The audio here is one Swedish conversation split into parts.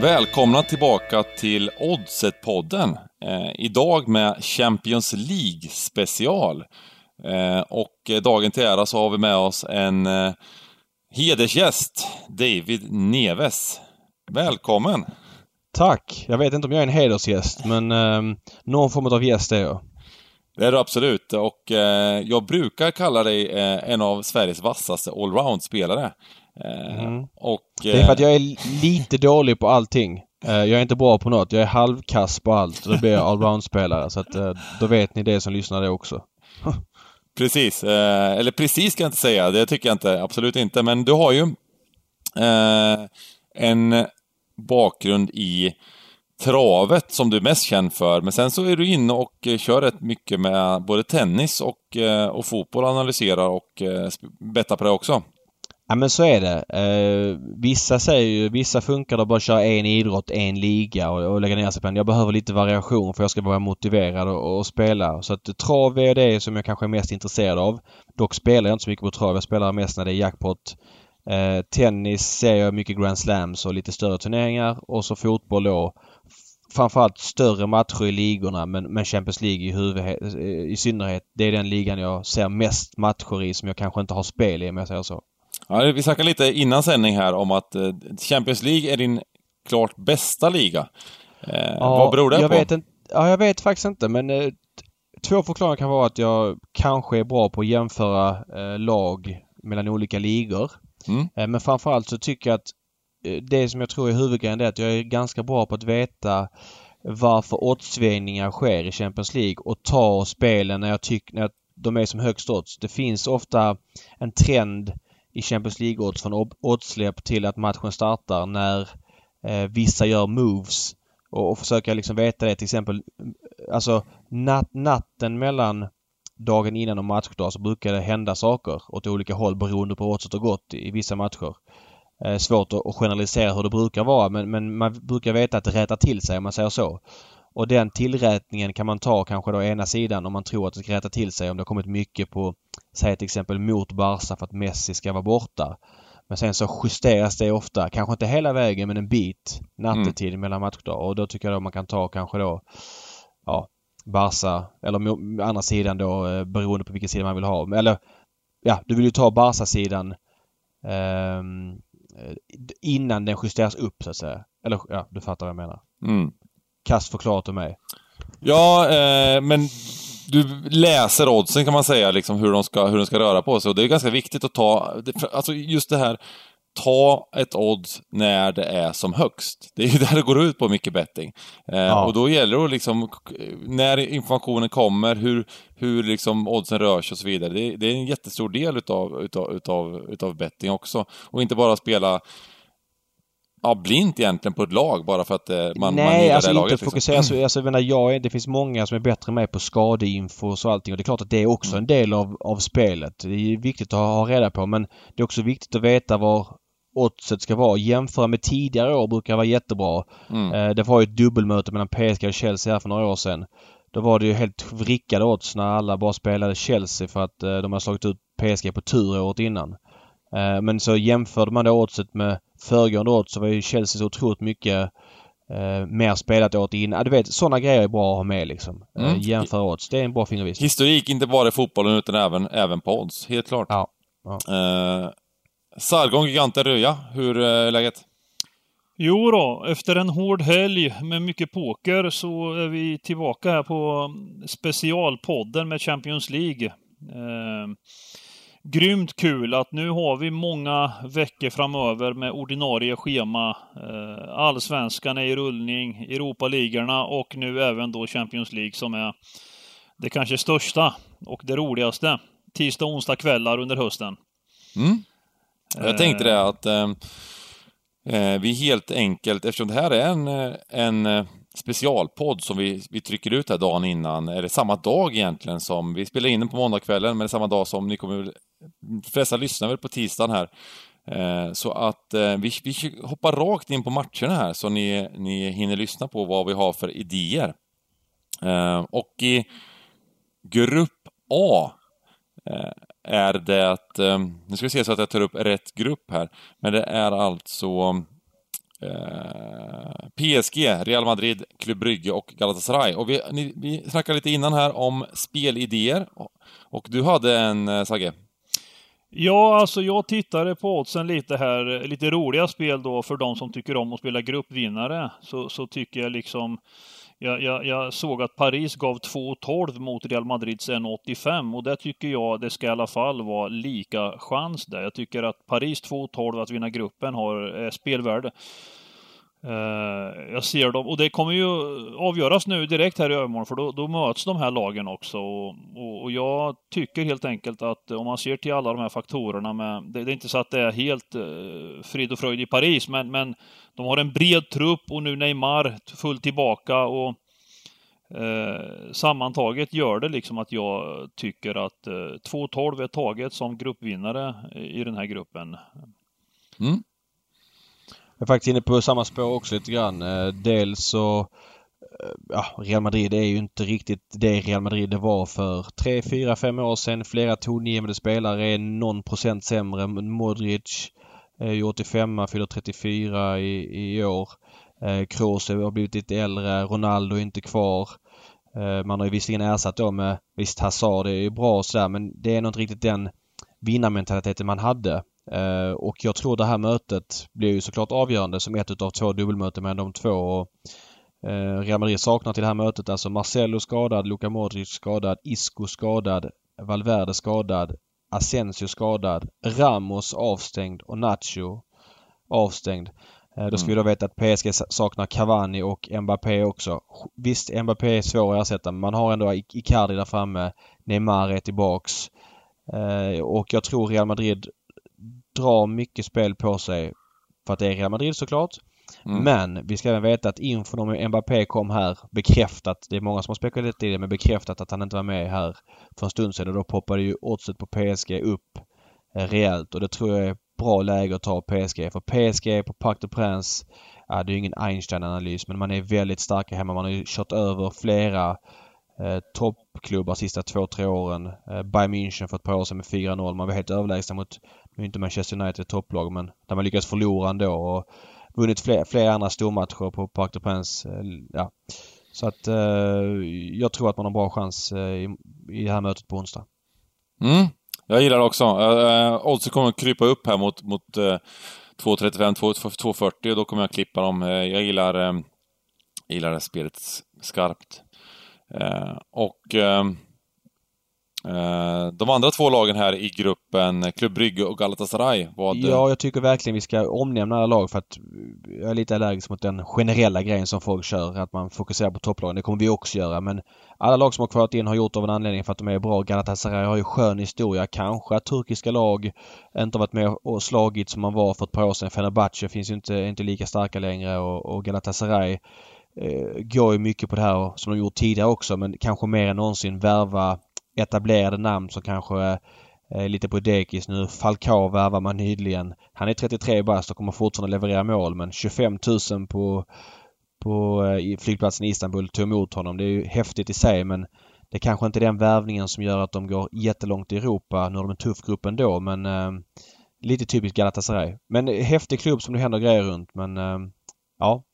Välkomna tillbaka till Oddset-podden. Eh, idag med Champions League special. Eh, och dagen till ära så har vi med oss en eh, hedersgäst, David Neves. Välkommen! Tack! Jag vet inte om jag är en hedersgäst, men eh, någon form av gäst är jag. Det är du absolut och eh, jag brukar kalla dig eh, en av Sveriges vassaste allround-spelare. Eh, mm. och, det är för att jag är lite dålig på allting. Eh, jag är inte bra på något. Jag är halvkass på allt. Då blir jag allround-spelare. Så att eh, då vet ni det som lyssnar det också. precis. Eller precis ska jag inte säga. Det tycker jag inte. Absolut inte. Men du har ju en bakgrund i travet som du är mest känd för. Men sen så är du inne och kör rätt mycket med både tennis och, och fotboll, analyserar och bettar på det också. Ja men så är det. Eh, vissa säger ju, vissa funkar det att bara köra en idrott, en liga och, och lägga ner sig på den. Jag behöver lite variation för jag ska vara motiverad och, och spela. Så att trav är det som jag kanske är mest intresserad av. Dock spelar jag inte så mycket på trav. Jag spelar mest när det är jackpot. Eh, tennis ser jag mycket Grand Slams och lite större turneringar och så fotboll då framförallt större matcher i ligorna men, men Champions League i, huvud, eh, i synnerhet. Det är den ligan jag ser mest matcher i som jag kanske inte har spel i om jag säger så. Ja, vi snackade lite innan sändning här om att eh, Champions League är din klart bästa liga. Eh, ja, vad beror det jag på? Vet inte, ja, jag vet faktiskt inte men eh, två förklaringar kan vara att jag kanske är bra på att jämföra eh, lag mellan olika ligor. Mm. Eh, men framförallt så tycker jag att det som jag tror är huvudgrejen är att jag är ganska bra på att veta varför oddsvängningar sker i Champions League och ta spelen när jag tycker när de är som högst odds. Det finns ofta en trend i Champions League-odds från oddssläpp till att matchen startar när eh, vissa gör moves och, och försöka liksom veta det till exempel. Eh, alltså nat natten mellan dagen innan och matchdag så brukar det hända saker åt olika håll beroende på hur oddset har gått i, i vissa matcher. Eh, svårt att, att generalisera hur det brukar vara men, men man brukar veta att det rättar till sig om man säger så. Och den tillrätningen kan man ta kanske då ena sidan om man tror att det ska rätta till sig om det har kommit mycket på, säg till exempel mot Barca för att Messi ska vara borta. Men sen så justeras det ofta, kanske inte hela vägen men en bit nattetid mm. mellan matchdagar och då tycker jag då man kan ta kanske då ja, Barca eller andra sidan då eh, beroende på vilken sida man vill ha. Eller ja, du vill ju ta Barca-sidan eh, innan den justeras upp så att säga. Eller ja, du fattar vad jag menar. Mm kast förklarat av mig. Ja, eh, men du läser oddsen kan man säga, liksom hur de ska, hur de ska röra på sig. Och det är ganska viktigt att ta, alltså just det här, ta ett odds när det är som högst. Det är ju där det går ut på mycket betting. Eh, ja. Och då gäller det liksom, när informationen kommer, hur, hur liksom oddsen rör sig och så vidare. Det, det är en jättestor del utav, utav, utav, utav betting också. Och inte bara spela ja, blint egentligen på ett lag bara för att eh, man, Nej, man gillar alltså det laget. inte fokusera. Liksom. Alltså, alltså, jag menar, jag det finns många som är bättre med på skadeinfo och allting och det är klart att det är också en del av, av spelet. Det är viktigt att ha, ha reda på men det är också viktigt att veta var oddset ska vara. Jämföra med tidigare år brukar vara jättebra. Mm. Eh, det var ju ett dubbelmöte mellan PSG och Chelsea här för några år sedan. Då var det ju helt vrickade odds när alla bara spelade Chelsea för att eh, de har slagit ut PSG på tur året innan. Eh, men så jämförde man då oddset med föregående odds så var ju Chelsea så otroligt mycket eh, mer spelat åt innan. Du vet, sådana grejer är bra att ha med liksom. Eh, mm. jämföra odds. Det är en bra fingervisning. Historik, inte bara i fotbollen utan även, även på odds. Helt klart. Ja. ja. Eh, Sargon Giganten Röja, hur är läget? Jo då, efter en hård helg med mycket poker så är vi tillbaka här på specialpodden med Champions League. Eh, grymt kul att nu har vi många veckor framöver med ordinarie schema. Eh, allsvenskan är i rullning, Europaligorna och nu även då Champions League som är det kanske största och det roligaste. Tisdag och onsdag kvällar under hösten. Mm. Jag tänkte det att eh, eh, vi helt enkelt, eftersom det här är en, en specialpodd som vi, vi trycker ut här dagen innan, eller samma dag egentligen som, vi spelar in den på måndagskvällen, men samma dag som ni kommer de flesta lyssnar väl på tisdagen här. Eh, så att eh, vi, vi hoppar rakt in på matcherna här så ni, ni hinner lyssna på vad vi har för idéer. Eh, och i Grupp A eh, är det, eh, nu ska vi se så att jag tar upp rätt grupp här, men det är alltså eh, PSG, Real Madrid, Club Brygge och Galatasaray. Och vi, ni, vi snackade lite innan här om spelidéer. Och du hade en, eh, Sagge? Ja, alltså jag tittade på oddsen lite här, lite roliga spel då för de som tycker om att spela gruppvinnare. Så, så tycker jag liksom jag, jag, jag, såg att Paris gav 2,12 mot Real Madrids 1,85 och där tycker jag det ska i alla fall vara lika chans där. Jag tycker att Paris 2,12 att vinna gruppen har eh, spelvärde. Eh, jag ser dem, och det kommer ju avgöras nu direkt här i övermorgon, för då, då möts de här lagen också. Och, och, och, jag tycker helt enkelt att om man ser till alla de här faktorerna med, det, det är inte så att det är helt eh, frid och fröjd i Paris, men, men de har en bred trupp och nu Neymar fullt tillbaka och eh, sammantaget gör det liksom att jag tycker att eh, 2-12 är taget som gruppvinnare i den här gruppen. Mm. Jag är faktiskt inne på samma spår också lite grann. Eh, dels så eh, ja, Real Madrid är ju inte riktigt det Real Madrid det var för 3, 4, 5 år sedan. Flera tongivande spelare är någon procent sämre. Modric är ju 85, fyller 34 i, i år. Eh, Kroos har blivit lite äldre. Ronaldo är inte kvar. Eh, man har ju visserligen ersatt då med, visst Hazard är ju bra och sådär men det är nog inte riktigt den vinnarmentaliteten man hade. Eh, och jag tror det här mötet blir ju såklart avgörande som ett utav två dubbelmöten mellan de två. Och, eh, Real Madrid saknar till det här mötet alltså Marcelo skadad, Luka Modric skadad, Isco skadad, Valverde skadad, Asensio skadad, Ramos avstängd och Nacho avstängd. Eh, då ska mm. vi då veta att PSG saknar Cavani och Mbappé också. Visst, Mbappé är svår att ersätta men man har ändå Icardi där framme. Neymar är tillbaks. och jag tror Real Madrid drar mycket spel på sig för att det är Real Madrid såklart. Mm. Men vi ska även veta att infon om Mbappé kom här bekräftat. Det är många som har spekulerat i det men bekräftat att han inte var med här för en stund sedan och då poppade ju oddset på PSG upp rejält och det tror jag är bra läge att ta PSG. För PSG på Parc de Prince, ja, det är ju ingen Einstein-analys men man är väldigt starka hemma. Man har ju kört över flera eh, toppklubbar sista två, tre åren. Eh, Bayern München för ett par år sedan med 4-0. Man var helt överlägsna mot nu är inte Manchester United ett topplag men där man lyckats förlora ändå och vunnit fler, fler andra stormatcher på Parc des Princes. Ja. Så att eh, jag tror att man har bra chans eh, i, i det här mötet på onsdag. Mm. Jag gillar det också. Eh, uh, oddsen kommer att krypa upp här mot, mot eh, 2.35, 2.40 och då kommer jag klippa dem. Eh, jag gillar, eh, gillar det spelet skarpt. Eh, och Eh, de andra två lagen här i gruppen, Club Brygge och Galatasaray, vad... Ja, jag tycker verkligen vi ska omnämna alla lag för att jag är lite allergisk mot den generella grejen som folk kör, att man fokuserar på topplagen. Det kommer vi också göra, men alla lag som har kvalat in har gjort av en anledning för att de är bra. Galatasaray har ju skön historia. Kanske att turkiska lag inte har varit med och slagit som man var för ett par år sedan. Fenerbahce finns ju inte, inte lika starka längre och, och Galatasaray eh, går ju mycket på det här som de gjort tidigare också men kanske mer än någonsin värva etablerade namn som kanske är lite på dekis nu. Falcao värvar man nyligen. Han är 33 bast och kommer fortfarande leverera mål men 25 000 på, på eh, flygplatsen i Istanbul tog emot honom. Det är ju häftigt i sig men det kanske inte är den värvningen som gör att de går jättelångt i Europa. Nu har de en tuff grupp ändå men eh, lite typiskt Galatasaray. Men häftig klubb som det händer grejer runt men eh, ja.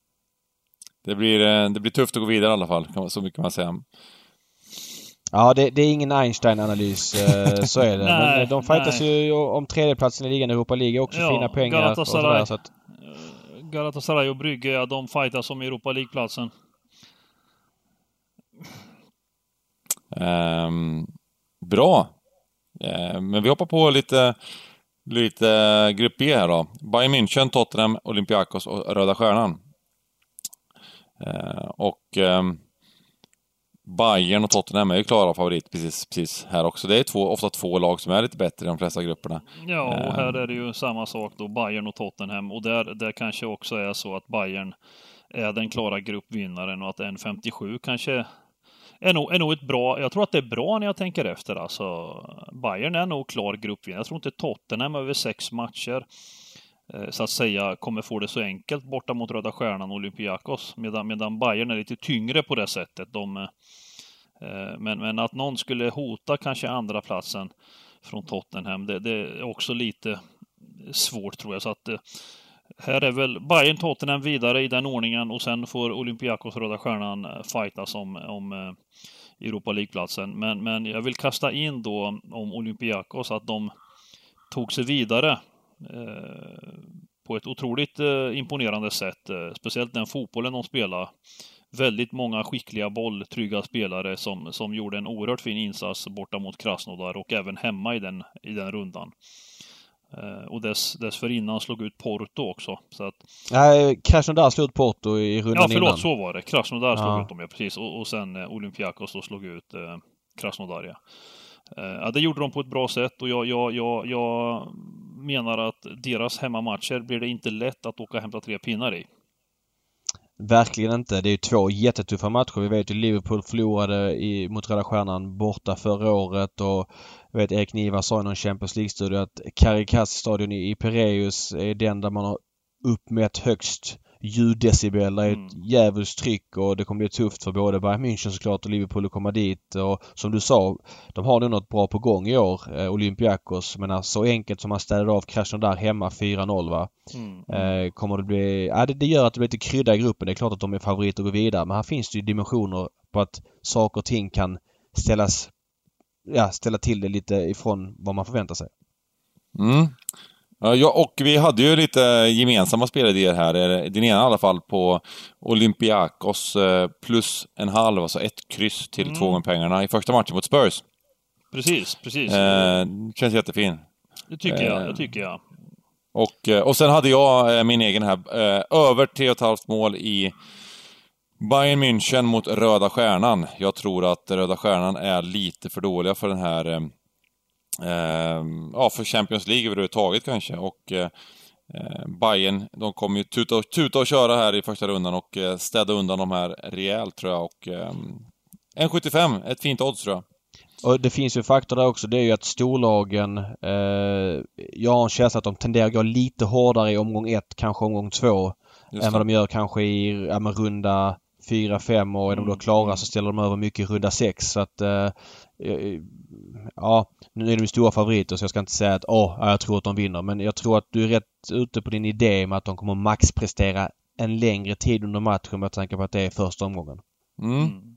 Det blir, eh, det blir tufft att gå vidare i alla fall, så mycket kan man säga. Ja, det, det är ingen Einstein-analys, eh, så är det. nej, Men de fightas nej. ju om tredjeplatsen i ligan Europa League också ja, fina pengar Galatasaray, och sådär, så att... Galatasaray och Brygge, ja, de fightas om Europa League-platsen. Um, bra. Uh, men vi hoppar på lite, lite Grupp B här då. Bayern München, Tottenham, Olympiakos och Röda Stjärnan. Uh, och um, Bayern och Tottenham är ju klara favorit precis, precis här också. Det är två, ofta två lag som är lite bättre i de flesta grupperna. Ja, och här är det ju samma sak då, Bayern och Tottenham. Och där, där kanske också är så att Bayern är den klara gruppvinnaren och att 1.57 kanske är nog, är nog ett bra, jag tror att det är bra när jag tänker efter alltså. Bayern är nog klar gruppvinnare. Jag tror inte Tottenham över sex matcher Eh, så att säga kommer få det så enkelt borta mot Röda Stjärnan och Olympiakos. Medan, medan Bayern är lite tyngre på det sättet. De, eh, eh men, men att någon skulle hota kanske andra platsen från Tottenham, det, det är också lite svårt tror jag. Så att, eh, här är väl Bayern Tottenham vidare i den ordningen och sen får Olympiakos Röda Stjärnan fightas om, om eh, Europa League-platsen. Men, men jag vill kasta in då om Olympiakos att de tog sig vidare på ett otroligt eh, imponerande sätt. Eh, speciellt den fotbollen de spelade. Väldigt många skickliga bolltrygga spelare som, som gjorde en oerhört fin insats borta mot Krasnodar och även hemma i den, i den rundan. Eh, och dess, dessförinnan slog ut Porto också. Så att... Nej, Krasnodar slog ut Porto i rundan innan. Ja, förlåt, innan. så var det. Krasnodar slog ja. ut dem, ja precis. Och, och sen eh, Olympiakos då slog ut eh, Krasnodar, ja. Eh, ja. Det gjorde de på ett bra sätt och jag, jag, jag, jag menar att deras hemmamatcher blir det inte lätt att åka och hämta tre pinnar i. Verkligen inte. Det är två jättetuffa matcher. Vi vet ju Liverpool förlorade i, mot Röda Stjärnan borta förra året och jag vet Erik Niva sa i någon Champions League-studio att Carikas-stadion i, i Pireus är den där man har uppmätt högst ljuddecibel. Det är mm. ett djävulskt tryck och det kommer bli tufft för både Bayern München såklart och Liverpool att komma dit. Och som du sa, de har nog något bra på gång i år, eh, Olympiakos. Men alltså, så enkelt som man städade av där hemma 4-0 va. Mm. Eh, kommer det bli... Ja, det, det, gör att det blir lite krydda i gruppen. Det är klart att de är favoriter att gå vidare. Men här finns det ju dimensioner på att saker och ting kan ställas... Ja, ställa till det lite ifrån vad man förväntar sig. Mm. Ja, och vi hade ju lite gemensamma spelidéer här. Den ena i alla fall på Olympiakos eh, plus en halv, alltså ett kryss till mm. två gånger pengarna i första matchen mot Spurs. Precis, precis. Eh, känns jättefin. Det tycker jag, det eh, tycker jag. Och, eh, och sen hade jag min egen här, över 3,5 mål i Bayern München mot Röda Stjärnan. Jag tror att Röda Stjärnan är lite för dåliga för den här eh, ja, för Champions League överhuvudtaget kanske. Och eh, eh, Bayern, de kommer ju tuta, tuta och köra här i första rundan och eh, städa undan de här rejält tror jag. Och, eh, 1,75, ett fint odds tror jag. Och det finns ju en faktor där också. Det är ju att storlagen... Eh, jag har en känsla att de tenderar att gå lite hårdare i omgång ett, kanske omgång två. Än vad de gör kanske i ja, runda 4-5 och är de då mm. klara så ställer de över mycket i runda 6. Så att eh, ja, nu är de stora favoriter så jag ska inte säga att åh, jag tror att de vinner. Men jag tror att du är rätt ute på din idé med att de kommer maxprestera en längre tid under matchen med tanke på att det är första omgången. Mm. mm.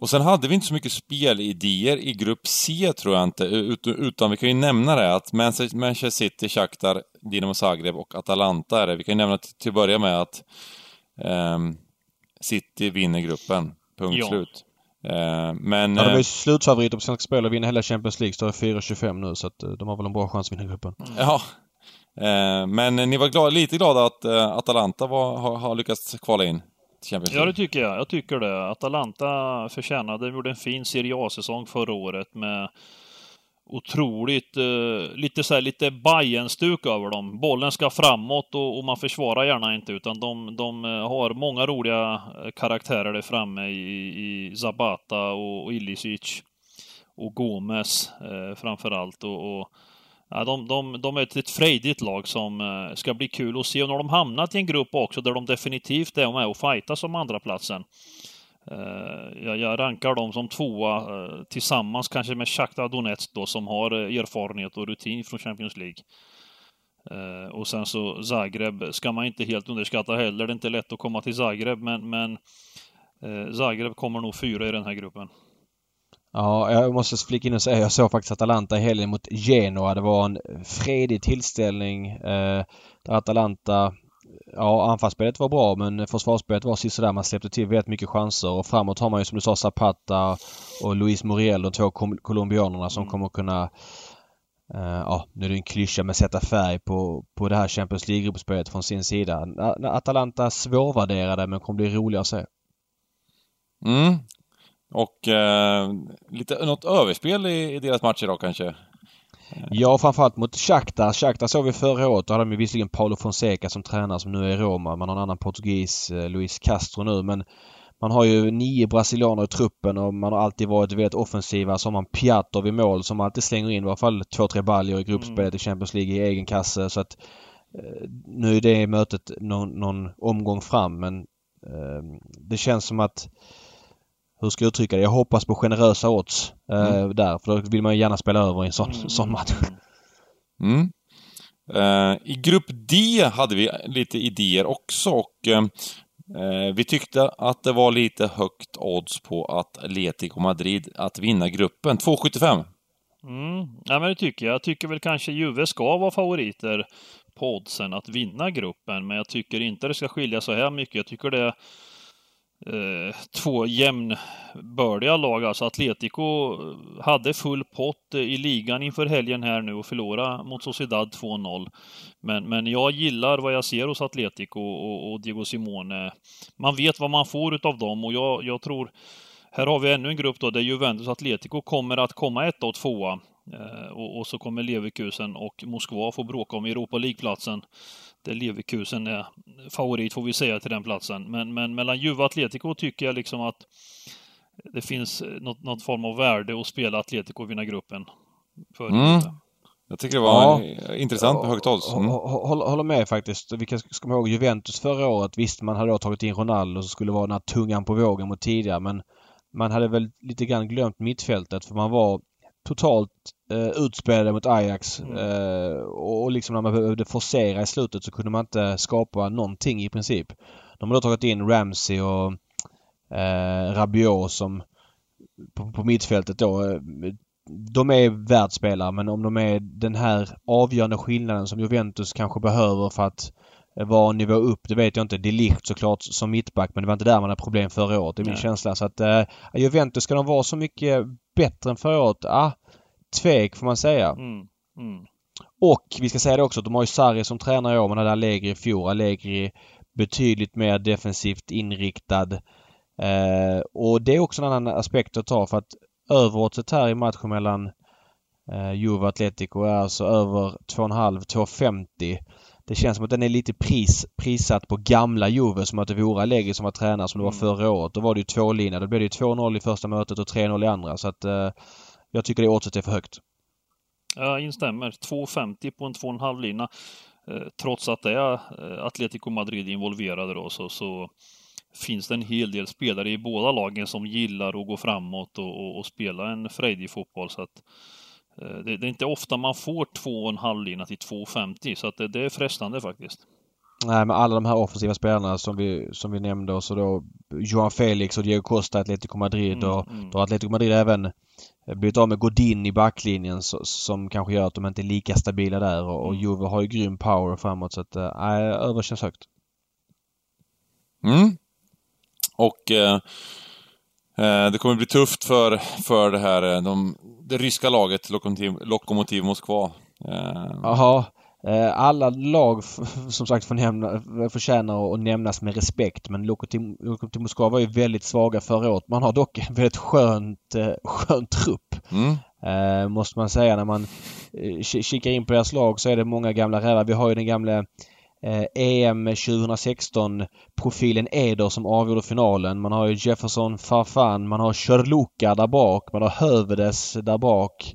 Och sen hade vi inte så mycket spelidéer i grupp C tror jag inte, utan vi kan ju nämna det att Manchester City, Shakhtar, Dinamo Zagreb och Atalanta är det. Vi kan ju nämna till att börja med att um, City vinner gruppen. Punkt ja. slut. Uh, men... Ja, de är ju eh, slutfavoriter på Svenska Spel och vinner hela Champions League. Står 4-25 nu så att uh, de har väl en bra chans att vinna gruppen. Mm. Ja. Men ni var glada, lite glada att Atalanta var, har, har lyckats kvala in? Ja, det tycker jag. Jag tycker det. Atalanta förtjänade, de gjorde en fin Serie A-säsong förra året med otroligt, eh, lite så här, lite Bajen-stuk över dem. Bollen ska framåt och, och, man försvarar gärna inte utan de, de eh, har många roliga eh, karaktärer där framme i, i Zabata och, och Ilicic. Och Gomes eh, framförallt. Och, och ja, de, de, de är ett, ett frejdigt lag som eh, ska bli kul att se. Och när de hamnat i en grupp också där de definitivt är med och fightar om andra platsen. Eh, jag, jag rankar dem som tvåa eh, tillsammans kanske med Shakhtar Donetsk då som har eh, erfarenhet och rutin från Champions League. Och sen så Zagreb ska man inte helt underskatta heller. Det är inte lätt att komma till Zagreb men, men Zagreb kommer nog fyra i den här gruppen. Ja, jag måste flika in och säga jag såg faktiskt Atalanta i helgen mot Genoa. Det var en fredig tillställning eh, där Atalanta Ja, anfallsspelet var bra men försvarsspelet var sisådär. Man släppte till väldigt mycket chanser och framåt har man ju som du sa Zapata och Luis Muriel, de två colombianerna som mm. kommer kunna uh, ja, nu är det en klyscha med sätta färg på, på det här Champions League-gruppspelet från sin sida. Atalanta svårvärderade men kommer bli roliga att se. Mm. Och eh, lite, något överspel i, i deras matcher då kanske? Ja, framförallt mot Shakhtar. Shakhtar såg vi förra året. Då hade de ju visserligen Paulo Fonseca som tränare som nu är i Roma. Man har en annan portugis, eh, Luis Castro nu. Men man har ju nio brasilianer i truppen och man har alltid varit väldigt offensiva. Så har man Piatov i mål som alltid slänger in i alla fall två, tre baljor i gruppspelet mm. i Champions League i egen kasse. Så att eh, nu är det mötet någon, någon omgång fram men eh, det känns som att hur ska jag uttrycka det? Jag hoppas på generösa odds eh, mm. där. För då vill man ju gärna spela över i en sån, mm. sån match. Mm. Eh, I grupp D hade vi lite idéer också och eh, vi tyckte att det var lite högt odds på att Atletico Madrid att vinna gruppen. 2,75. Mm, ja men det tycker jag. Jag tycker väl kanske Juve ska vara favoriter på oddsen att vinna gruppen, men jag tycker inte det ska skilja så här mycket. Jag tycker det är eh, två jämnbördiga lag. Alltså Atletico hade full pott eh, i ligan inför helgen här nu och förlorade mot Sociedad 2-0. Men, men jag gillar vad jag ser hos Atletico och, och Diego Simone. Man vet vad man får utav dem och jag, jag tror här har vi ännu en grupp då där Juventus Atletico kommer att komma etta och tvåa. Eh, och, och, så kommer Leverkusen och Moskva få bråka om Europa League-platsen. Där Leverkusen är favorit får vi säga till den platsen. Men, men mellan Juve och Atletico tycker jag liksom att det finns något, något form av värde att spela Atletico och vinna gruppen. För mm. Jag tycker det var ja. intressant med högt odds. Mm. Håller med faktiskt. Vi ska komma ihåg Juventus förra året. Visst, man hade då tagit in Ronaldo som skulle vara den här tungan på vågen mot tidigare men man hade väl lite grann glömt mittfältet för man var totalt eh, utspelade mot Ajax. Mm. Eh, och liksom när man behövde forcera i slutet så kunde man inte skapa någonting i princip. De har då tagit in Ramsey och eh, Rabiot som på, på mittfältet då. Eh, de är världsspelare men om de är den här avgörande skillnaden som Juventus kanske behöver för att var nivå upp, det vet jag inte. De Ligt såklart som mittback men det var inte där man hade problem förra året. Det är min Nej. känsla. Så att eh, Juventus, ska de vara så mycket bättre än förra året? Ah, tvek får man säga. Mm. Mm. Och vi ska säga det också de har ju Sarri som tränare i år. Man hade Allegri i fjol. Allegri betydligt mer defensivt inriktad. Eh, och det är också en annan aspekt att ta för att överoddset här i matchen mellan eh, Juve och Atletico är alltså över 2,5-2,50. Det känns som att den är lite pris, prissatt på gamla Juve som att det vore Allegri som var tränare som det var mm. förra året. Då var det ju tvålinjer. Då blev det ju 2-0 i första mötet och 3-0 i andra. Så att eh, jag tycker det oddset är för högt. Jag instämmer. 2,50 på en 2,5 lina. Eh, trots att det är eh, Atletico Madrid involverade då så, så finns det en hel del spelare i båda lagen som gillar att gå framåt och, och, och spela en frejdig fotboll. Så att, det, det, är inte ofta man får 2,5 lina till 2,50 så att det, det, är frestande faktiskt. Nej, men alla de här offensiva spelarna som vi, som vi nämnde och så då Johan Felix och Diego Costa, Atletico Madrid mm, och mm. då har Atletico Madrid även blivit av med Godin i backlinjen så, som kanske gör att de inte är lika stabila där och, och mm. Juve har ju grym power framåt så att äh, över känns högt. Mm. Och eh, eh, det kommer bli tufft för, för det här, de det ryska laget, Lokomotiv, Lokomotiv Moskva. Eh, Jaha. Eh, alla lag som sagt förtjänar att nämnas med respekt men Lokomotiv, Moskva var ju väldigt svaga förra året. Man har dock en väldigt skönt, eh, skön trupp. Mm. Måste man säga när man kikar in på deras lag så är det många gamla rävar. Vi har ju den gamla eh, EM 2016 profilen Eder som avgjorde finalen. Man har ju Jefferson Farfan, man har Körluka där bak, man har Hövedes där bak.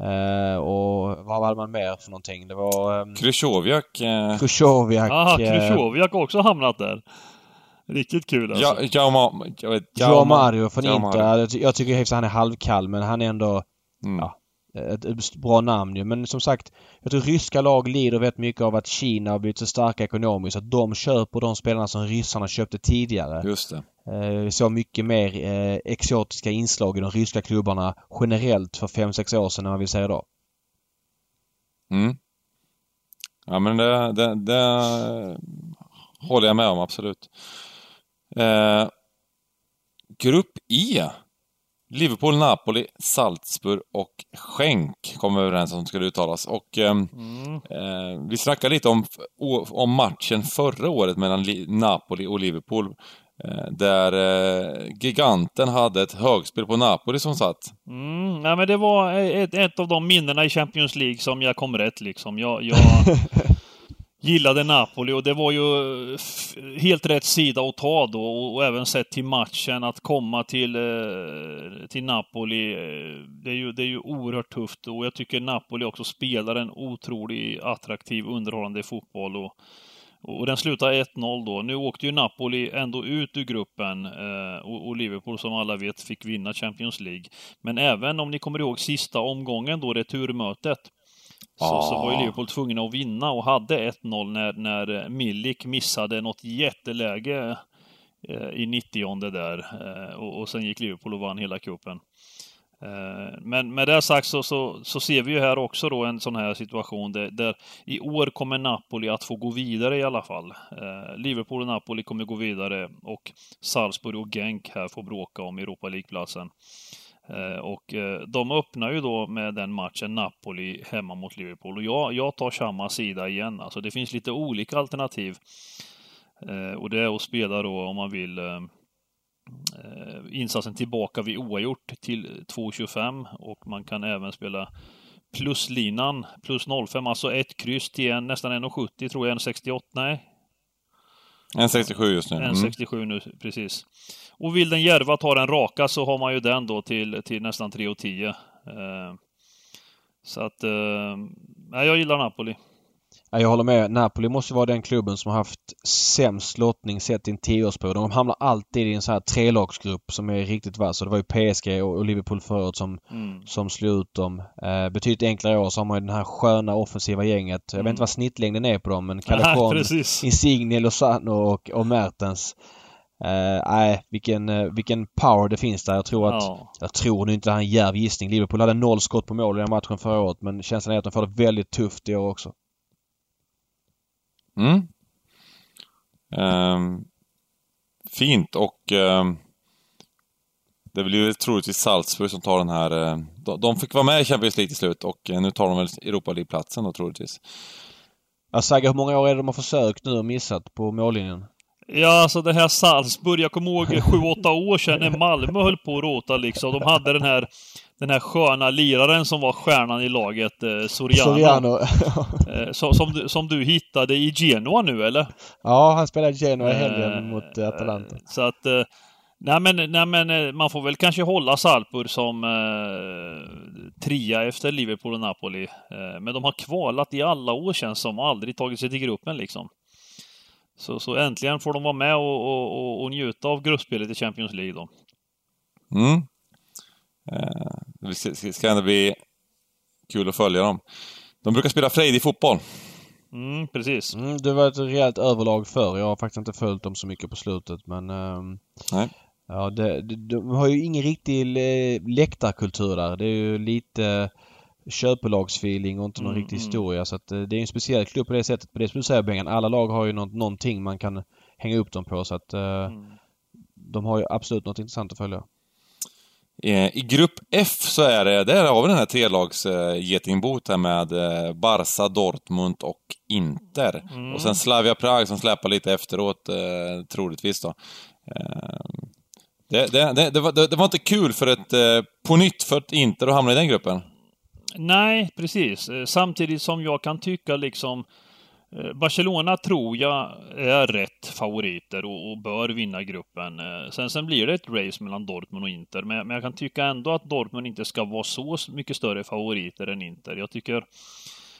Eh, och vad hade man mer för någonting? Det var... Eh, Krychowiak. Eh... Krychowiak. Aha, Krychowiak har också hamnat där. Riktigt kul alltså. Ja. Jag vet, Jaume, Mario från Inter. Jag tycker att han är halvkall men han är ändå... Mm. Ja, ett bra namn ju. Men som sagt, jag tror ryska lag lider väldigt mycket av att Kina har blivit så starka ekonomiskt. Att de köper de spelarna som ryssarna köpte tidigare. Just det. Eh, vi såg mycket mer eh, exotiska inslag i de ryska klubbarna generellt för 5-6 år sedan än vad vi ser idag. Mm. Ja men det, det, det håller jag med om absolut. Eh, grupp E Liverpool, Napoli, Salzburg och Schenk kom vi överens om skulle uttalas. Och eh, mm. eh, vi snackade lite om, om matchen förra året mellan Napoli och Liverpool. Eh, där eh, giganten hade ett högspel på Napoli som satt. Mm, nej men det var ett, ett, av de minnena i Champions League som jag kom rätt liksom. Jag, jag, gillade Napoli och det var ju eh, helt rätt sida att ta då och, även sett till matchen att komma till, eh, till Napoli. Eh, det är, ju, det är ju oerhört tufft och jag tycker Napoli också spelar en otroligt attraktiv, underhållande fotboll. Och, och den slutar 1-0 då. Nu åkte ju Napoli ändå ut ur gruppen och, Liverpool som alla vet fick vinna Champions League. Men även om ni kommer ihåg sista omgången då, returmötet, så, så var ju Liverpool tvungna att vinna och hade 1-0 när, när Milik missade något jätteläge eh, i 90 där. Eh, och, och sen gick Liverpool och vann hela cupen. Eh, men med det sagt så, så, så, ser vi ju här också då en sån här situation där, där, i år kommer Napoli att få gå vidare i alla fall. Eh, Liverpool och Napoli kommer gå vidare och Salzburg och Genk här får bråka om Europa League-platsen. Eh, och eh, de öppnar ju då med den matchen Napoli hemma mot Liverpool. Och jag, jag tar samma sida igen. Alltså det finns lite olika alternativ. Eh, och det är att spela då om man vill insatsen tillbaka vid oavgjort till 2,25 och man kan även spela pluslinan, plus 0,5, alltså ett kryss till en, nästan 1,70 tror jag, 1,68, nej? 1,67 just nu. 1,67 mm. nu, precis. Och vill den Järva ta den raka så har man ju den då till, till nästan 3,10. Eh, så att, eh, nej, jag gillar Napoli. Jag håller med. Napoli måste vara den klubben som har haft sämst lottning sett i en tioårsperiod. De hamnar alltid i en sån här trelagsgrupp som är riktigt vass. Det var ju PSG och Liverpool förut som, mm. som slog ut dem. Eh, betydligt enklare år så har man ju det här sköna offensiva gänget. Jag mm. vet inte vad snittlängden är på dem men Calacon, Insigne, Lozano och, och Mertens. Eh, nej, uh, vilken, uh, vilken power det finns där. Jag tror att... Ja. Jag tror nu inte det här är en djärv gissning. Liverpool hade noll skott på mål i den matchen förra året men känslan är att de får det väldigt tufft i år också. Mm. Um, fint och um, det blir ju troligtvis Salzburg som tar den här... Uh, de, de, fick vara med i Champions League till slut och uh, nu tar de väl Europa League-platsen då troligtvis. Ja, Saga, hur många år är det de har försökt nu och missat på mållinjen? Ja, alltså det här Salzburg, jag kommer ihåg 7-8 år sedan när Malmö höll på att råta liksom. De hade den här, den här sköna liraren som var stjärnan i laget, eh, Soriano. Soriano. eh, som, som, du, som du hittade i Genoa nu, eller? Ja, han spelade i Genoa i helgen eh, mot Atalanta. Så att... Eh, nej men, nej men eh, man får väl kanske hålla Salzburg som eh, trea efter Liverpool och Napoli. Eh, men de har kvalat i alla år känns som och aldrig tagit sig till gruppen liksom. Så, så äntligen får de vara med och, och, och, och njuta av gruppspelet i Champions League då. Mm. Eh, det ska, ska ändå bli kul att följa dem. De brukar spela frejdig fotboll. Mm, precis. Mm, det var ett rejält överlag för. Jag har faktiskt inte följt dem så mycket på slutet men... Um, Nej. Ja, det, de, de har ju ingen riktig läktarkultur där. Det är ju lite köpelagsfeeling och inte någon mm, riktig mm. historia. Så att eh, det är en speciell klubb på det sättet. På det som du säger Bengan, alla lag har ju något, någonting man kan hänga upp dem på så att uh, mm. de har ju absolut något intressant att följa. I grupp F så är det, där har vi den här trelags getingbot här med Barca, Dortmund och Inter. Mm. Och sen Slavia Prag som släpar lite efteråt, troligtvis då. Det, det, det, det, var, det, var, inte kul för ett, på nytt för ett Inter att hamna i den gruppen. Nej, precis. Eh, samtidigt som jag kan tycka liksom eh, Barcelona tror jag är rätt favoriter och, och, bör vinna gruppen. Eh, sen, sen blir det ett race mellan Dortmund och Inter, men, men, jag kan tycka ändå att Dortmund inte ska vara så mycket större favoriter än Inter. Jag tycker,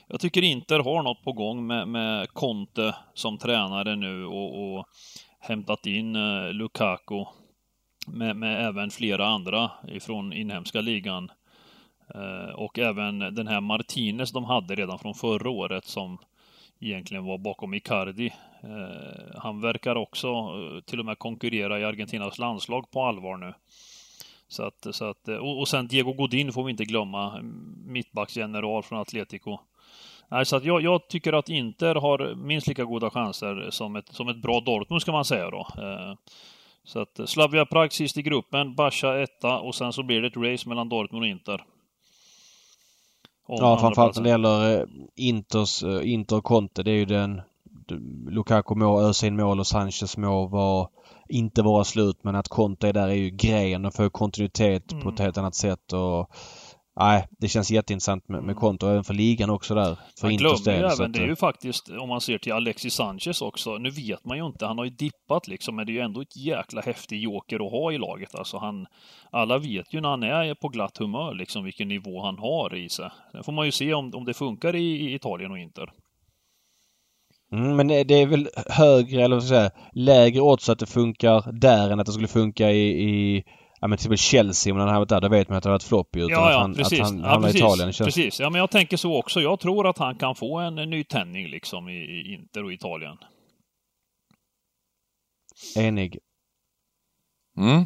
jag tycker Inter har något på gång med, med Conte som tränare nu och, och hämtat in Lukaku med, med även flera andra ifrån inhemska ligan. Eh, och även den här Martinez de hade redan från förra året som egentligen var bakom Icardi. Eh, han verkar också eh, till och med konkurrera i Argentinas landslag på allvar nu. Så att, så att, och, sen Diego Godin får vi inte glömma, mm, mittbacksgeneral från Atletico. så att jag, jag, tycker att Inter har minst lika goda chanser som ett, som ett bra Dortmund ska man säga då. Så att Slavia Prag sist i gruppen, Basha etta och sen så blir det ett race mellan Dortmund och Inter. Ja, framförallt när det gäller eh, Inters, eh, Inter Conte. Det är ju den Lukaku må ösa in mål och Sanchez må vara, inte vara slut men att Conte är där är ju grejen. De får kontinuitet mm. på ett mm. helt annat sätt och Nej, det känns jätteintressant med, med mm. konto även för ligan också där. För man glömmer ju även, det är ju faktiskt, om man ser till Alexis Sanchez också, nu vet man ju inte, han har ju dippat liksom, men det är ju ändå ett jäkla häftig joker att ha i laget. Alltså han, alla vet ju när han är på glatt humör liksom vilken nivå han har i sig. Sen får man ju se om, om det funkar i, i Italien och Inter. Mm, men det är väl högre, eller vad ska jag säga, lägre odds att det funkar där än att det skulle funka i, i Ja men till exempel Chelsea, om han hade varit där, då vet man att det har varit flopp ju. Ja, ja, att han, precis. Att han ja, precis. Italien. Känns... Precis. Ja, men jag tänker så också. Jag tror att han kan få en ny tändning liksom i, i Inter och Italien. Enig. Mm.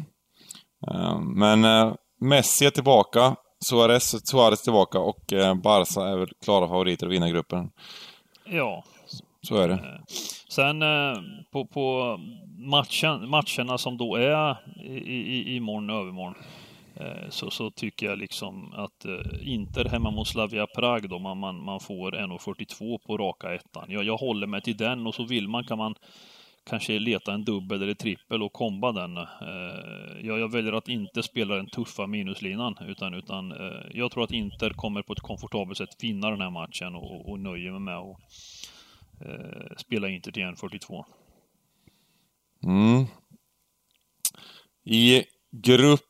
Uh, men uh, Messi är tillbaka. Suarez, Suarez tillbaka och uh, Barca är väl klara favoriter att vinna gruppen. Ja. Så är det. Eh, sen eh, på, på matchen, matcherna som då är i, i, imorgon och övermorgon eh, så, så tycker jag liksom att Inter hemma mot Slavia Prag då, man, man, man får 1,42 på raka ettan. Jag, jag håller mig till den och så vill man kan man kanske leta en dubbel eller trippel och komba den. Jag, jag väljer att inte spela den tuffa minuslinan utan, utan jag tror att Inter kommer på ett komfortabelt sätt vinna den här matchen och, och nöjer mig med att eh, spela Inter till 1,42. Mm. I grupp...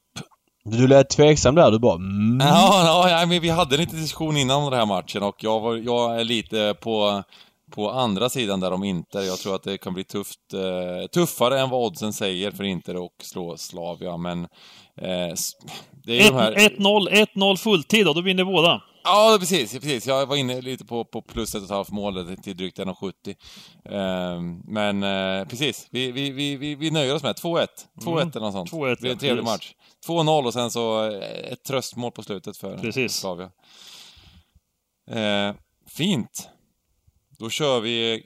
Du lät tveksam där, du bara mm. Ja, ja, men vi hade en liten diskussion innan den här matchen och jag, var, jag är lite på, på andra sidan där om Inter. Jag tror att det kan bli tufft, eh, tuffare än vad oddsen säger för Inter och slå Slavia, men... Eh, det är 1-0 de här... 1-0 fulltid och då vinner båda. Ja, precis, precis. Jag var inne lite på, på plus ett och ett halvt mål till drygt 1,70. Eh, men eh, precis, vi, vi, vi, vi, nöjer oss med 2-1. 2-1 mm. eller något sånt. 2-1, det blir en trevlig match. 2-0 och sen så eh, ett tröstmål på slutet för precis. Slavia. Eh, fint. Då kör vi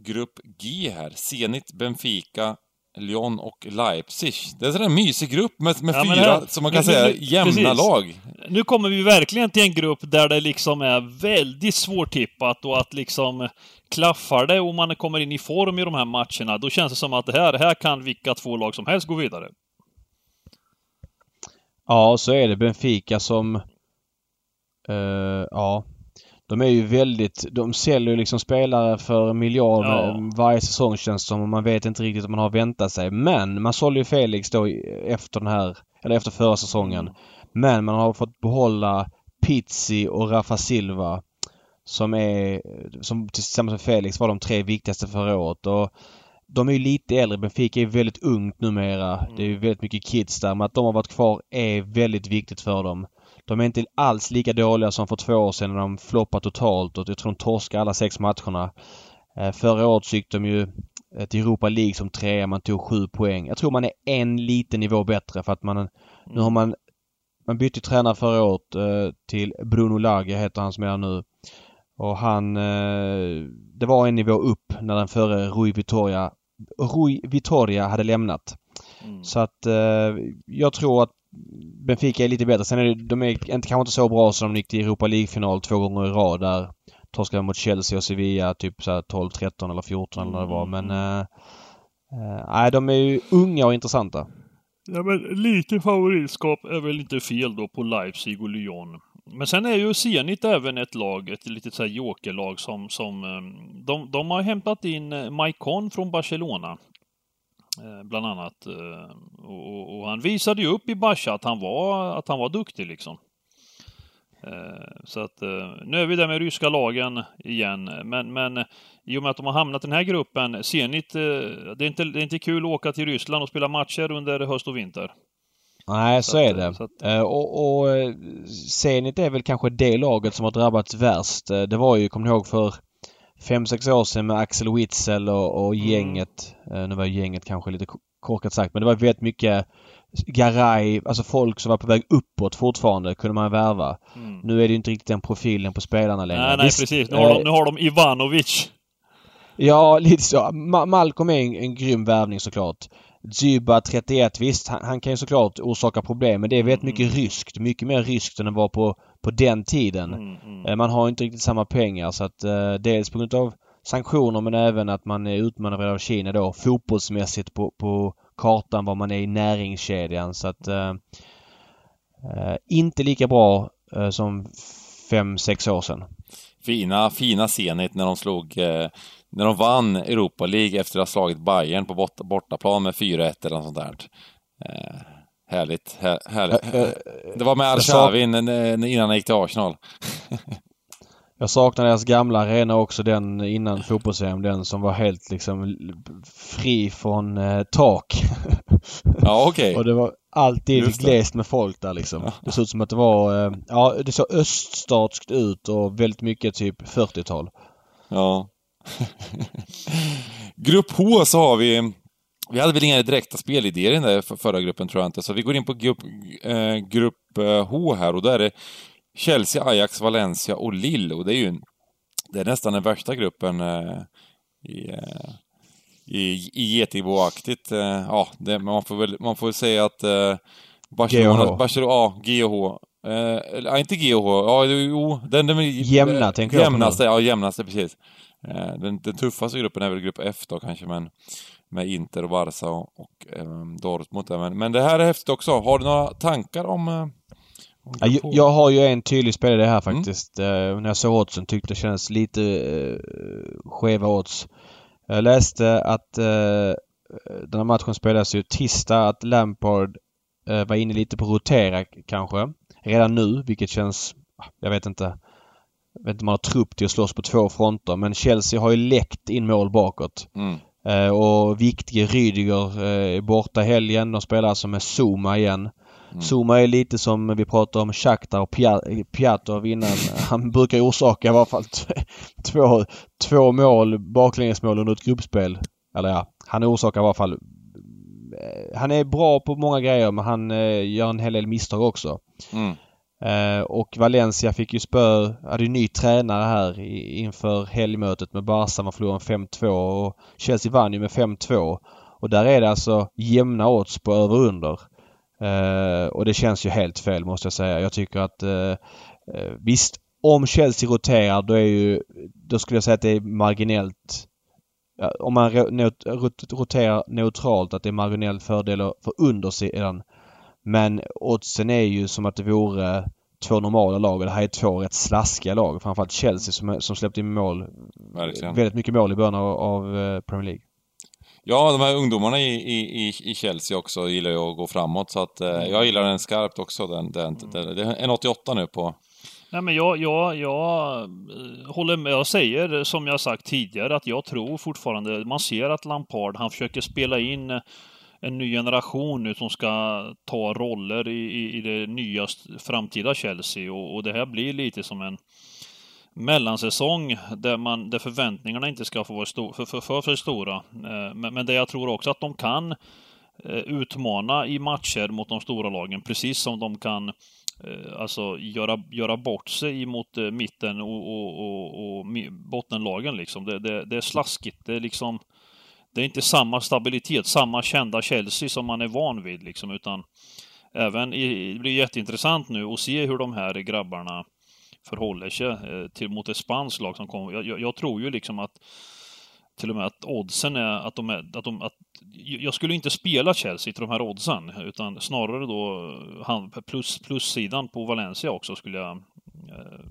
Grupp G här. Zenit, Benfica, Lyon och Leipzig. Det är en sån där mysig grupp med, med ja, fyra, här, som man kan nu, säga, nu, jämna precis. lag. Nu kommer vi verkligen till en grupp där det liksom är väldigt svårtippat och att liksom klaffar det och man kommer in i form i de här matcherna, då känns det som att det här, här kan vilka två lag som helst gå vidare. Ja, så är det. Benfica som... Uh, ja, de är ju väldigt... De säljer liksom spelare för miljarder ja. varje säsong känns som och man vet inte riktigt om man har väntat sig. Men man sålde ju Felix då efter den här... Eller efter förra säsongen. Men man har fått behålla Pizzi och Rafa Silva som är... Som tillsammans med Felix var de tre viktigaste förra året. Och de är ju lite äldre. Benfica är väldigt ungt numera. Mm. Det är ju väldigt mycket kids där. Men att de har varit kvar är väldigt viktigt för dem. De är inte alls lika dåliga som för två år sedan när de floppade totalt och jag tror de torskade alla sex matcherna. Eh, förra året gick de ju till Europa League som trea. Man tog sju poäng. Jag tror man är en liten nivå bättre för att man... Nu har man... Man bytte tränare förra året eh, till Bruno Lage heter han som är nu. Och han... Eh, det var en nivå upp när den före Rui Vitoria Rui Vitoria hade lämnat. Mm. Så att jag tror att Benfica är lite bättre. Sen är det, de är inte, kanske inte så bra som de gick till Europa League-final två gånger i rad där. Torskade mot Chelsea och Sevilla typ så 12, 13 eller 14 eller vad det var. Men... Nej, äh, de är ju unga och intressanta. Ja men lite favoritskap är väl inte fel då på Leipzig och Lyon. Men sen är ju Zenit även ett lag, ett litet såhär jokerlag som, som ehm, de, de har hämtat in eh, Maicon från Barcelona. Eh, bland annat. Eh, och, och, han visade ju upp i Basha att han var, att han var duktig liksom. Eh, så att nu är vi där med ryska lagen igen. Men, men i och med att de har hamnat i den här gruppen, Zenit, det är inte, det är inte kul att åka till Ryssland och spela matcher under höst och vinter. Nej, så, så är det. Att... Och, och Zenit är väl kanske det laget som har drabbats värst. Det var ju, kommer ni ihåg, för fem, sex år sedan med Axel Witzel och, och mm. gänget. Mm. nu var gänget kanske lite korkat sagt men det var väldigt mycket Garay, alltså folk som var på väg uppåt fortfarande kunde man värva. Mm. Nu är det inte riktigt den profilen på spelarna längre. Nej, nej Visst, precis. Nu har, de, nu har de Ivanovic. Ja, lite så. Ma Malcolm är en, en grym värvning såklart. Zyba 31, visst han, han, kan ju såklart orsaka problem men det är väldigt mm. mycket ryskt. Mycket mer ryskt än det var på, på den tiden. Mm, mm. Eh, man har inte riktigt samma pengar så att eh, dels på grund av sanktioner men även att man är utmanövrerad av Kina då fotbollsmässigt på, på kartan var man är i näringskedjan så att eh, inte lika bra som fem sex år sedan. Fina, fina Zenit när de slog när de vann Europa League efter att ha slagit Bayern på bort, bortaplan med 4-1 eller något sånt där. Eh, härligt. Här, härligt. det var med Arshavin innan han gick till Arsenal. Jag saknar deras gamla arena också, den innan fotbolls den som var helt liksom fri från eh, tak. Ja, okej. Okay. och det var, alltid glest med folk där liksom. Ja. Det såg ut som att det var... Eh, ja, det såg öststatskt ut och väldigt mycket typ 40-tal. Ja. Grupp H så har vi... Vi hade väl inga direkta spelidéer i den där förra gruppen tror jag inte, så vi går in på grupp, eh, grupp eh, H här och där är det Chelsea, Ajax, Valencia och Lille och det är ju det är nästan den värsta gruppen eh, i, eh, i, i Getingbo-aktigt. Eh, ja, det, man, får väl, man får väl säga att eh, Barcelona, GH. Barcelona, ja, GH. Eh, inte GH, ja, jo, den... den jämna, tänker jag Jämnaste, ja, jämnaste, precis. Eh, den, den tuffaste gruppen är väl grupp F då kanske, men med Inter och Barca och, och eh, Dortmund. Men, men det här är häftigt också. Har du några tankar om eh, Ja, jag, jag har ju en tydlig spelare här mm. faktiskt. Mm. när jag såg oddsen tyckte det kändes lite uh, skeva odds. Jag läste att uh, den här matchen spelas ju tisdag, att Lampard uh, var inne lite på rotera kanske. Redan nu, vilket känns... Jag vet inte. Jag vet inte om man har trupp till att slåss på två fronter men Chelsea har ju läckt in mål bakåt. Mm. Uh, och viktige Rydiger är borta helgen. De spelar alltså med Zuma igen. Mm. Zuma är lite som vi pratade om Shakhtar och Pjatov innan. Han brukar orsaka i alla fall två, två mål, baklängesmål under ett gruppspel. Eller ja, han orsakar i alla fall... Eh, han är bra på många grejer men han eh, gör en hel del misstag också. Mm. Eh, och Valencia fick ju spö, hade ju ny tränare här inför helgmötet med Barca. Man förlorade 5-2 och Chelsea vann ju med 5-2. Och där är det alltså jämna odds på över under. Eh, och det känns ju helt fel måste jag säga. Jag tycker att eh, visst, om Chelsea roterar då är ju, då skulle jag säga att det är marginellt om man roterar neutralt att det är marginell fördel för undersidan. Men oddsen är ju som att det vore två normala lag och det här är två rätt slaskiga lag. Framförallt Chelsea som, som släppte in mål. Verkligen. Väldigt mycket mål i början av, av Premier League. Ja, de här ungdomarna i, i, i Chelsea också gillar ju att gå framåt så att eh, mm. jag gillar den skarpt också. Den, den, den, det är en 88 nu på... Nej men jag, jag, jag eh, håller med. Jag säger som jag sagt tidigare att jag tror fortfarande, man ser att Lampard, han försöker spela in en ny generation nu som ska ta roller i, i, i det nya framtida Chelsea och, och det här blir lite som en mellansäsong där, man, där förväntningarna inte ska få vara stor, för, för, för, för stora. Eh, men, men det jag tror också att de kan eh, utmana i matcher mot de stora lagen, precis som de kan eh, alltså göra, göra bort sig mot mitten och, och, och, och bottenlagen. Liksom. Det, det, det, är slaskigt. Det är, liksom, det är inte samma stabilitet, samma kända Chelsea som man är van vid. Liksom, utan även i, det blir jätteintressant nu att se hur de här grabbarna förhåller sig eh, till, mot ett spanskt lag som kommer. Jag, jag, jag, tror ju liksom att till och med att oddsen är att de är, att de, att, jag skulle inte spela Chelsea till de här oddsen, utan snarare då eh, plus, plussidan på Valencia också skulle jag eh,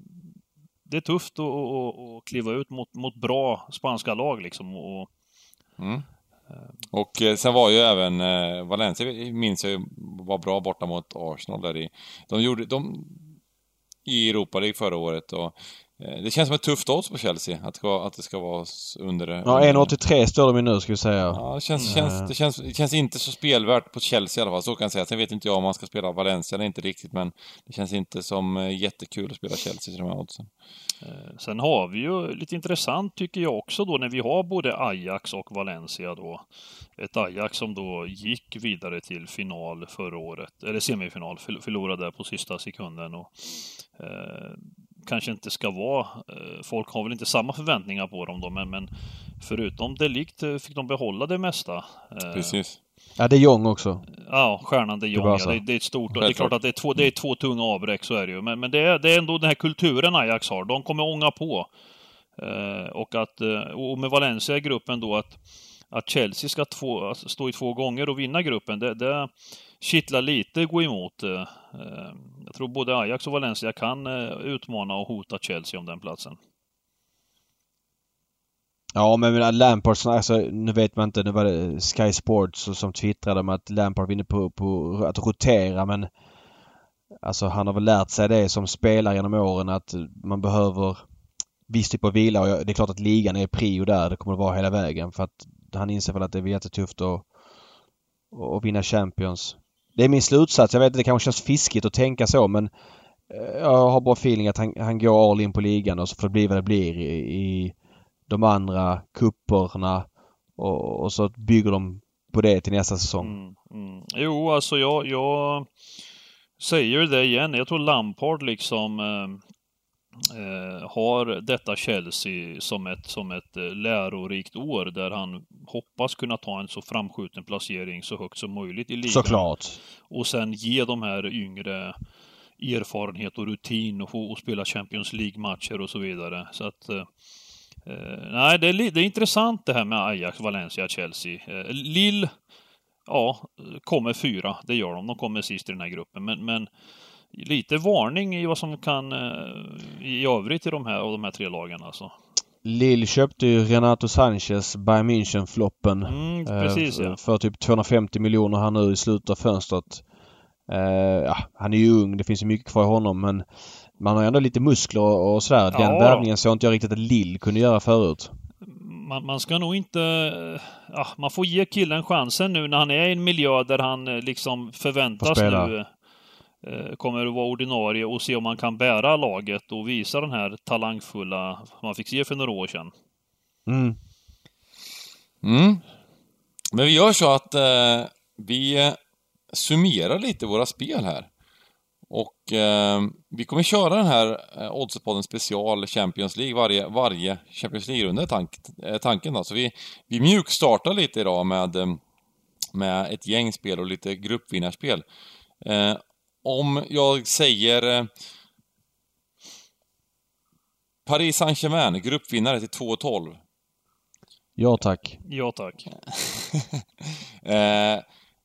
det är tufft att, att, att kliva ut mot, mot bra spanska lag liksom. Och, mm. Och eh, sen var ju även eh, Valencia, minns jag ju, var bra borta mot Arsenal där i... De gjorde, de, i Europa League förra året. Och, det känns som ett tufft odds på Chelsea, att, att det ska vara under... Ja, 1,83 står de nu ska vi säga. Ja, det känns, mm. känns, det, känns, det känns inte så spelvärt på Chelsea i alla fall, så kan jag säga. Sen vet inte jag om man ska spela Valencia eller inte riktigt, men det känns inte som eh, jättekul att spela Chelsea till de här oddsen. Eh, sen har vi ju lite intressant tycker jag också då när vi har både Ajax och Valencia då. Ett Ajax som då gick vidare till final förra året, eller semifinal, förlorade på sista sekunden och eh, kanske inte ska vara, eh, folk har väl inte samma förväntningar på dem då, men, men förutom delikt eh, fick de behålla det mesta. Eh, Precis. Ja, det är Jong också. Ja, stjärnan de Jong. Ja, det, det, är ett stort... Det är klart att det är två, det är två tunga avbräck, så är det ju. Men, men det, är, det är ändå den här kulturen Ajax har. De kommer ånga på. Eh, och att... Och med Valencia i gruppen då att att Chelsea ska två, alltså stå i två gånger och vinna gruppen, det, det kittlar lite gå emot. Eh, jag tror både Ajax och Valencia kan eh, utmana och hota Chelsea om den platsen. Ja men Lampard, alltså, nu vet man inte, nu var det Sky Sports som twittrade om att Lampard vinner på, på att rotera men Alltså han har väl lärt sig det som spelare genom åren att man behöver viss typ av vila och det är klart att ligan är prio där. Det kommer att vara hela vägen för att han inser väl att det är jättetufft att, att vinna Champions det är min slutsats. Jag vet att det kanske känns fiskigt att tänka så men eh, jag har bara feeling att han, han går all in på ligan och så får det bli vad det blir i, i de andra kupperna och, och, så bygger de på det till nästa säsong. Mm, mm. Jo, alltså jag, jag säger det igen. Jag tror Lampard liksom eh, eh, har detta Chelsea som ett, som ett eh, lärorikt år där han hoppas kunna ta en så framskjuten placering så högt som möjligt i ligan. Såklart. Och sen ge de här yngre erfarenhet och rutin och få och spela Champions League-matcher och så vidare. Så att eh, eh nej, det är, det är intressant det här med Ajax, Valencia, Chelsea. Eh, Lill, ja, kommer fyra. Det gör de. De kommer sist i den här gruppen. Men, men lite varning i vad som kan eh, i övrigt i de här, av de här tre lagen alltså. Lill köpte ju Renato Sanchez, Bayern München-floppen. Mm, precis, eh, för typ 250 miljoner här nu i slutet av fönstret. Eh, ja, han är ju ung, det finns ju mycket kvar i honom men man har ändå lite muskler och, sådär. Den ja. värvningen såg inte jag riktigt att Lill kunde göra förut. Man, man, ska nog inte... Ja, man får ge killen chansen nu när han är i en miljö där han eh, liksom förväntas nu Eh, kommer att vara ordinarie och se om man kan bära laget och visa den här talangfulla man fick se för några år sedan. Mm. Mm. Men vi gör så att eh, vi summerar lite våra spel här. Och eh, vi kommer köra den här eh, Oddsetpodden special Champions League varje, varje Champions League-runda är tank, tanken då. Så vi, vi mjukstartar lite idag med, eh, med ett gäng spel och lite gruppvinnarspel. Om jag säger eh, Paris Saint-Germain, gruppvinnare till 2-12. Ja tack. Ja tack. eh,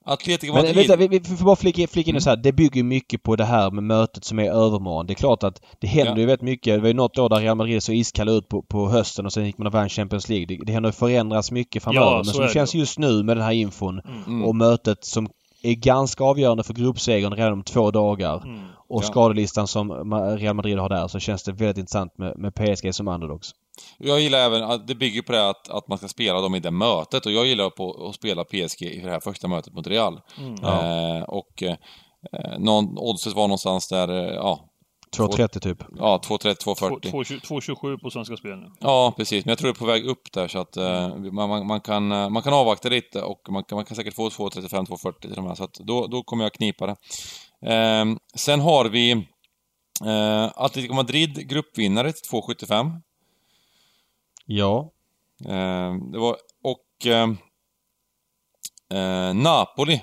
Atletico Madrid... Men vänta, vi, vi får bara flika, flika in mm. så här. Det bygger mycket på det här med mötet som är övermorgon. Det är klart att det händer ja. ju väldigt mycket. Det var ju något år där Real Madrid så iskalla ut på, på hösten och sen gick man och vann Champions League. Det, det händer förändras mycket framöver. Ja, men som det känns just nu med den här infon mm. och mötet som är ganska avgörande för gruppsegern redan om två dagar. Mm. Och ja. skadelistan som Real Madrid har där så känns det väldigt intressant med, med PSG som underdogs. Jag gillar även att det bygger på det att, att man ska spela dem i det mötet och jag gillar på att spela PSG i det här första mötet mot Real. Mm. Eh, och eh, någon, oddset var någonstans där, eh, ja, 2.30 typ. Ja, 2.30, 2.40. 2.27 på Svenska Spel nu. Ja, precis. Men jag tror det är på väg upp där så att uh, man, man, man, kan, uh, man kan avvakta lite och man kan, man kan säkert få 2.35, 2.40 till de här. Så att då, då kommer jag knipa det. Uh, sen har vi uh, Atletico Madrid gruppvinnare till 2.75. Ja. Ehm, det var, och Napoli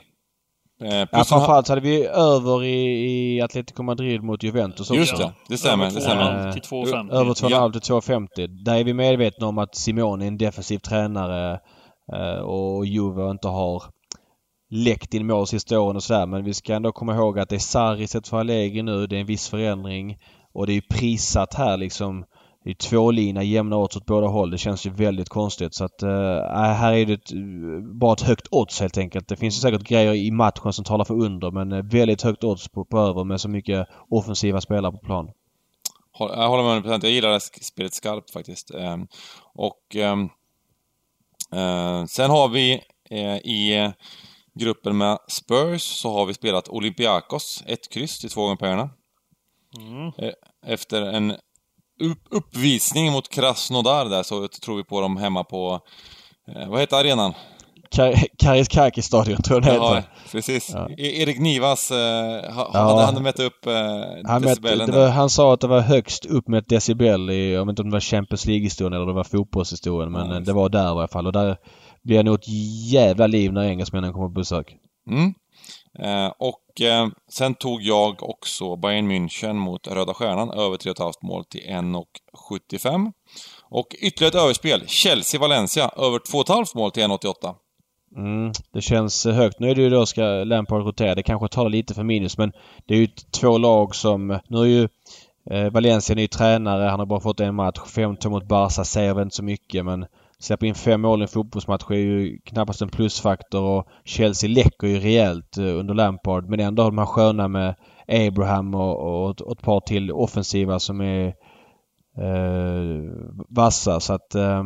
Eh, ja, framförallt så hade vi över i, i Atletico Madrid mot Juventus också. Just det, det stämmer. Det stämmer. Till 2,50. Över 2,5 till 2,50. Där är vi medvetna om att Simone är en defensiv tränare eh, och Juve inte har läckt in mål sista åren och sådär. Men vi ska ändå komma ihåg att det är Sarri istället för Allegri nu. Det är en viss förändring. Och det är ju prissatt här liksom det är tvålina jämna odds åt båda håll. Det känns ju väldigt konstigt. Så att äh, här är det ett, bara ett högt odds helt enkelt. Det finns ju säkert grejer i matchen som talar för under men äh, väldigt högt odds på, på över med så mycket offensiva spelare på plan. Jag håller med 100%. Jag gillar det spelet skarpt faktiskt. Ehm, och ehm, eh, sen har vi eh, i gruppen med Spurs så har vi spelat Olympiakos, ett kryss till två gånger pengarna. Mm. Eh, efter en uppvisning mot Krasnodar där så tror vi på dem hemma på... Eh, vad heter arenan? Kariskaki-stadion tror jag den heter. Ja, precis. Ja. E- Erik Nivas, eh, ha, ja. hade han mätt upp eh, han decibelen? Mätt, var, han sa att det var högst upp med ett decibel i, jag vet inte om det var Champions League-historien eller det var fotbollshistorien men ja, det var där i alla fall och där blir det nog ett jävla liv när engelsmännen kommer på besök. Mm. Eh, och eh, sen tog jag också Bayern München mot Röda Stjärnan över 3,5 mål till 1,75. Och ytterligare ett överspel, Chelsea-Valencia över 2,5 mål till 1,88. Mm, det känns högt. Nu är det ju då ska Lampard rotera. Det kanske talar lite för minus men det är ju två lag som... Nu är ju eh, Valencia ny tränare. Han har bara fått en match. 15 mot Barca säger väl inte så mycket men Släppa in fem mål i en fotbollsmatch är ju knappast en plusfaktor och Chelsea läcker ju rejält eh, under Lampard men ändå har de här sköna med Abraham och, och, ett par till offensiva som är eh, vassa så att eh,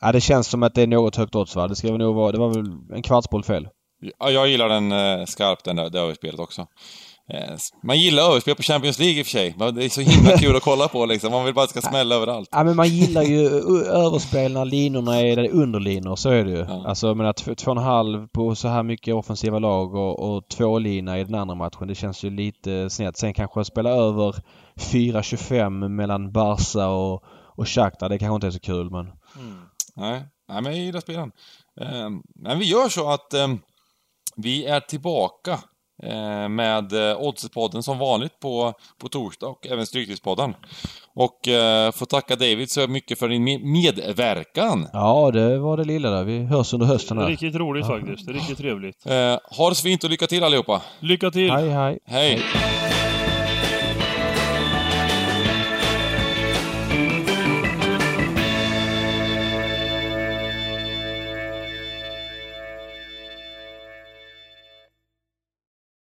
ja, det känns som att det är något högt odds va? Det ska nog vara, det var väl en kvartsboll fel? Ja, jag gillar den eh, skarpt, den där, det överspelet också. Eh, man gillar överspel på Champions League i och för sig. Det är så himla kul att kolla på liksom. Man vill bara att det ska smälla överallt. Ja, men man gillar ju överspel när linorna är underlinor, så är det ju. Ja. Alltså, jag menar, två och en halv på så här mycket offensiva lag och, och två lina i den andra matchen. Det känns ju lite snett. Sen kanske spela över 4-25 mellan Barca och, och Shakhtar. Det kanske inte är så kul, men... Mm. Nej. Nej, men jag gillar spelen. Eh, men vi gör så att eh, vi är tillbaka med eh, Oddspodden som vanligt på, på torsdag och även Stryktipspodden. Och eh, får tacka David så mycket för din medverkan. Ja, det var det lilla där. Vi hörs under hösten här. Riktigt roligt ja. faktiskt. Riktigt trevligt. Eh, ha det så fint och lycka till allihopa. Lycka till! Hej, hej! Hej! hej.